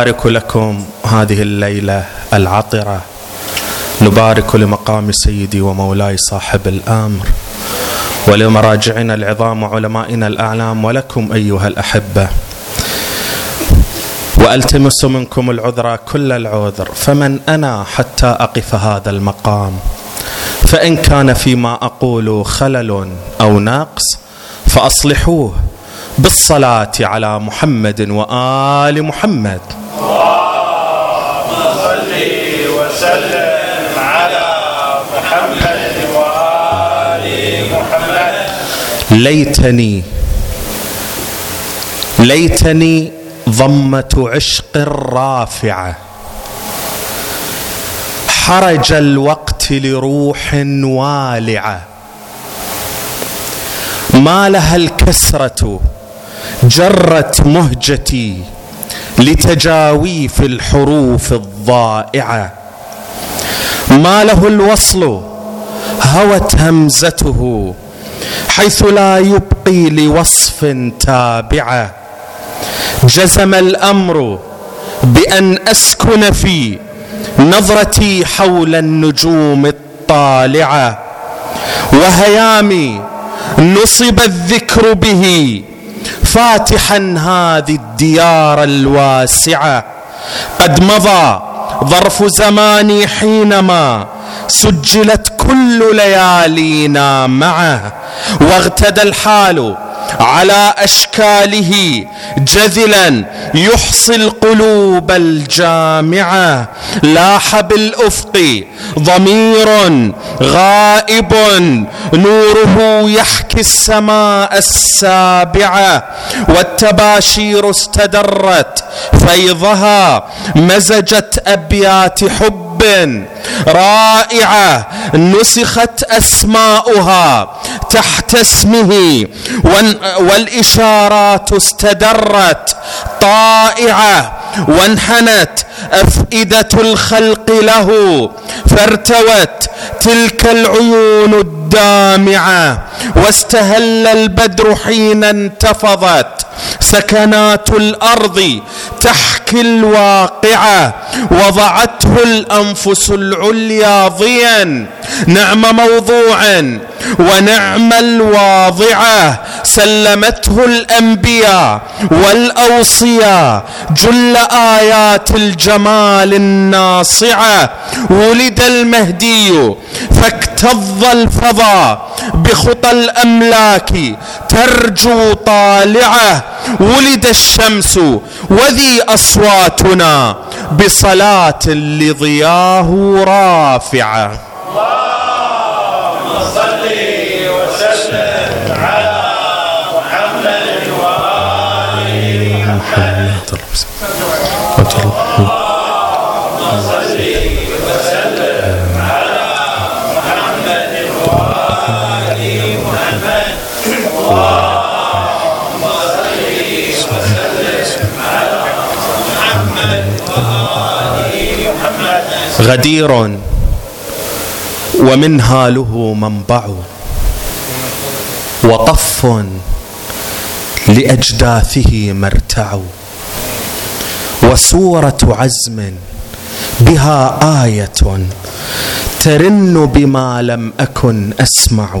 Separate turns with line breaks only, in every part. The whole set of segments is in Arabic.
نبارك لكم هذه الليلة العطرة. نبارك لمقام سيدي ومولاي صاحب الأمر. ولمراجعنا العظام وعلمائنا الأعلام ولكم أيها الأحبة. وألتمس منكم العذر كل العذر. فمن أنا حتى أقف هذا المقام؟ فإن كان فيما أقول خلل أو نقص فأصلحوه بالصلاة على محمد وآل محمد. ليتني ليتني ضمة عشق رافعة. حرج الوقت لروح والعة. ما لها الكسرة جرت مهجتي لتجاويف الحروف الضائعة. ما له الوصل هوت همزته حيث لا يبقي لوصف تابعه جزم الأمر بأن أسكن في نظرتي حول النجوم الطالعة وهيامي نصب الذكر به فاتحا هذه الديار الواسعة. قد مضى ظرف زماني حينما سجلت كل ليالينا معه واغتدى الحال على أشكاله جذلا يحصي القلوب الجامعة لاح بالأفق ضمير غائب نوره يحكي السماء السابعه والتباشير استدرت فيضها مزجت أبيات حب. رائعة نسخت أسماؤها تحت اسمه والإشارات استدرت طائعة وانحنت أفئدة الخلق له فارتوت تلك العيون الدامعة واستهل البدر حين انتفضت سكنات الأرض تحكي الواقعه وضعته الأنفس العليا ضيا نعم موضوع ونعم الواضعه سلمته الأنبياء والأوصياء جل آيات الجمال الناصعة. ولد المهدي فاكتظ الفضاء. بخطى الأملاك ترجو طالعه ولد الشمس وذي أصواتنا بصلاة لضياه رافعة. اللهم صل وسلم على محمد وآل غدير ومنهاله منبع وطف لأجداثه مرتع وسورة عزم بها آية ترن بما لم أكن أسمع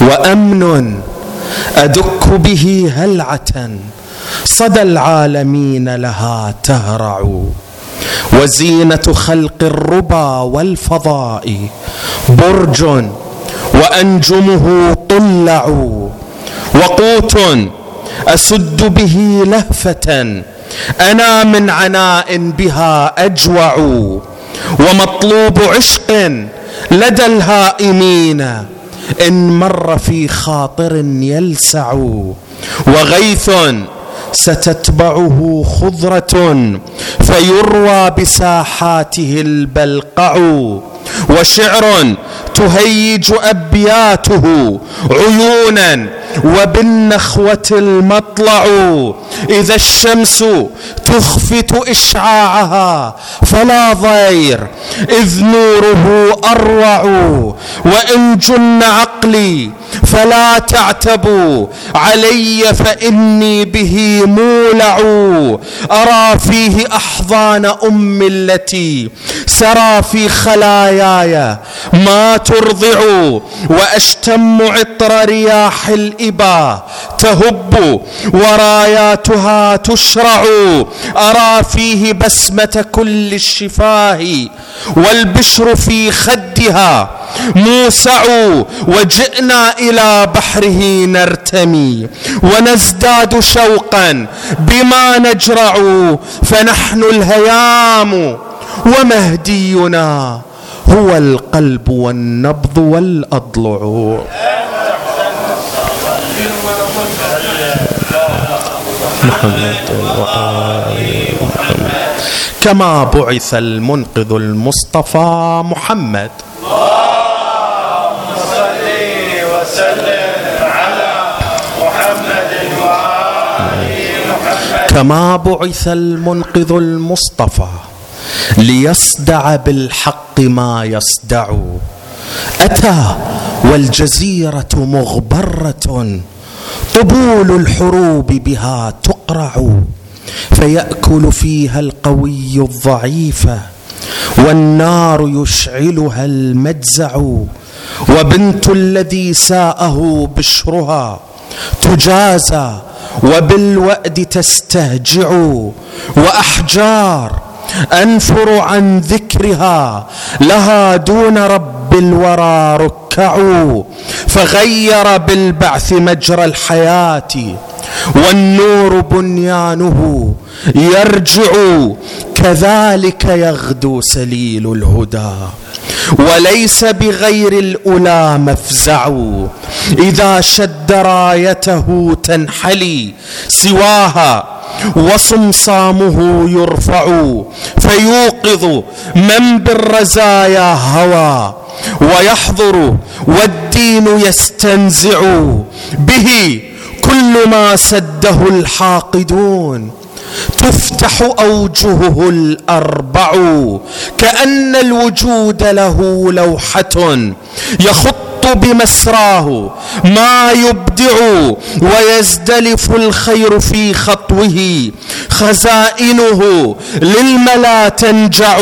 وأمن أدك به هلعة صدى العالمين لها تهرع وزينة خلق الربا والفضاء برج وأنجمه طلع وقوت أسد به لهفة أنا من عناء بها أجوع ومطلوب عشق لدى الهائمين إن مر في خاطر يلسع وغيث ستتبعه خضرة فيروى بساحاته البلقع وشعر تهيج أبياته عيونا وبالنخوة المطلع إذا الشمس تخفت إشعاعها فلا ضير إذ نوره أروع وإن جن عقلي فلا تعتبوا علي فإني به مولع. أرى فيه أحضان أم التي سرى في خلاياي. ما ترضع وأشتم عطر رياح الإبا. تهب وراياتها تشرع. أرى فيه بسمة كل الشفاه. والبشر في خدها موسع وجئنا إلى بحره نرتمي ونزداد شوقا بما نجرع فنحن الهيام ومهدينا هو القلب والنبض والأضلع. محمد كما بعث المنقذ المصطفى محمد. كما بعث المنقذ المصطفى ليصدع بالحق ما يصدع. أتى والجزيرة مغبرة طبول الحروب بها تقرع. فيأكل فيها القوي الضعيف والنار يشعلها المجزع وبنت الذي ساءه بشرها تجازى وبالوأد تستهجع وأحجار أنفر عن ذكرها لها دون رب الورى ركعوا فغير بالبعث مجرى الحياة. والنور بنيانه يرجع. كذلك يغدو سليل الهدى. وليس بغير الأولى مفزع. إذا شد رايته تنحلي سواها وصمصامه يرفع. فيوقظ من بالرزايا هوى. ويحضر والدين يستنزع به. كل ما سده الحاقدون تفتح أوجهه الأربع كأن الوجود له لوحة يخط بمسراه ما يبدع ويزدلف الخير في خطوه. خزائنه للملا تنجع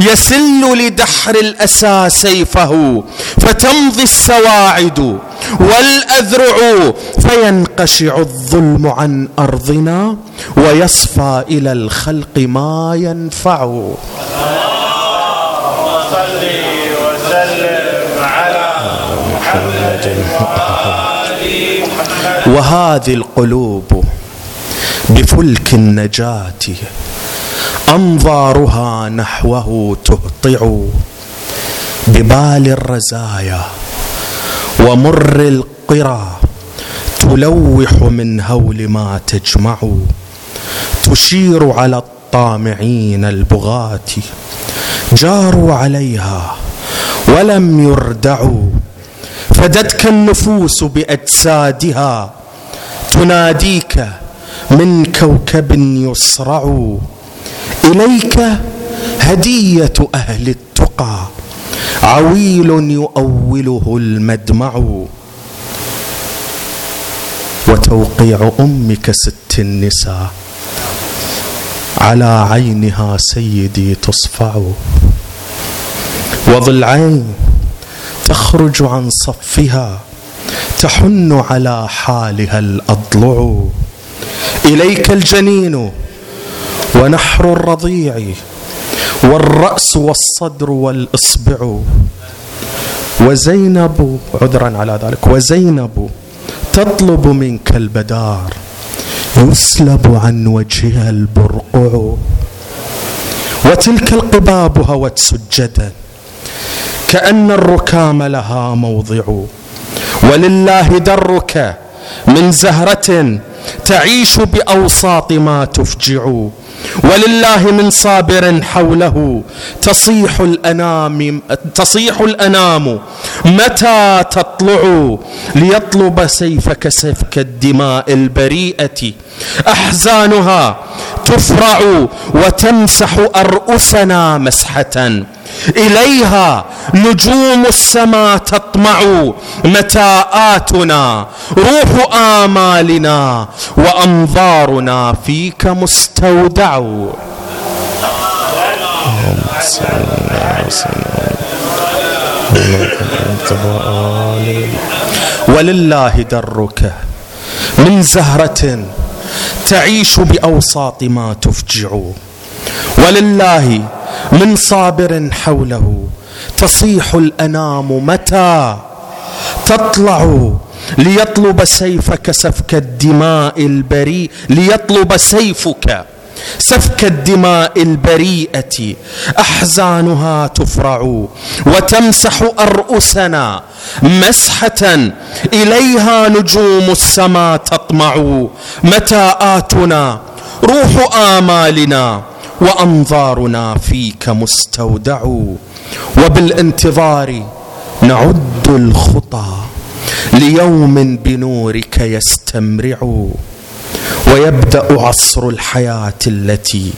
يسل لدحر الأسى سيفه فتمضي السواعد والأذرع فينقشع الظلم عن أرضنا ويصفى إلى الخلق ما ينفع. وهذه القلوب بفلك النجاة أنظارها نحوه تهطع ببال الرزايا ومر القرى تلوح من هول ما تجمع تشير على الطامعين البغاة جاروا عليها ولم يردعوا فدتك النفوس بأجسادها تناديك من كوكب يصرع. إليك هدية أهل التقى عويل يؤوله المدمع. وتوقيع أمك ست النساء على عينها سيدي تصفع. وضلعين تخرج عن صفها تحن على حالها الأضلع. إليك الجنين ونحر الرضيع والرأس والصدر والإصبع. وزينب عذرا على ذلك وزينب تطلب منك البدار يسلب عن وجهها البرقع. وتلك القباب هوت سجدا كأن الركام لها موضع. ولله درك من زهرة تعيش بأوساط ما تفجع. ولله من صابر حوله تصيح الأنام تصيح الأنام. متى تطلع ليطلب سيفك سفك الدماء البريئة؟ أحزانها تفرع وتمسح أرؤسنا مسحة. إليها نجوم السماء تطمع متاءاتنا روح آمالنا وأنظارنا فيك مستودع. ولله درك من زهرة تعيش بأوساط ما تفجع. ولله من صابر حوله. تصيح الأنام متى؟ تطلع ليطلب سيفك سفك الدماء البريء. ليطلب سيفك سفك الدماء البريئة. أحزانها تفرع وتمسح أرؤسنا مسحة. إليها نجوم السماء تطمع. متى اتنا روح آمالنا. وأنظارنا فيك مستودع وبالانتظار نعد الخطى ليوم بنورك يستمرع ويبدأ عصر الحياة التي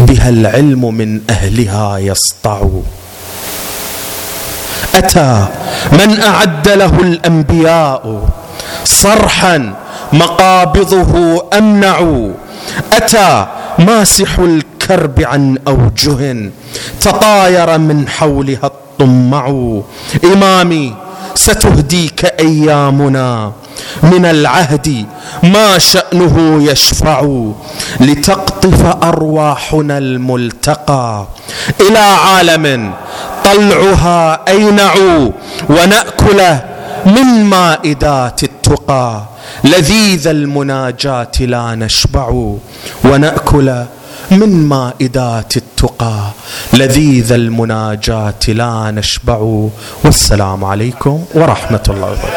بها العلم من أهلها يسطع. أتى من أعد له الأنبياء صرحا مقابضه أمنع. أتى ماسح الكرب عن اوجه تطاير من حولها الطمع. إمامي ستهديك أيامنا. من العهد ما شأنه يشفع لتقطف أرواحنا الملتقى. إلى عالم طلعها أينع ونأكل من مائدات التقى. لذيذ المناجاة لا نشبع ونأكل من مائدات التقى لذيذ المناجاة لا نشبع. والسلام عليكم ورحمة الله وبركاته.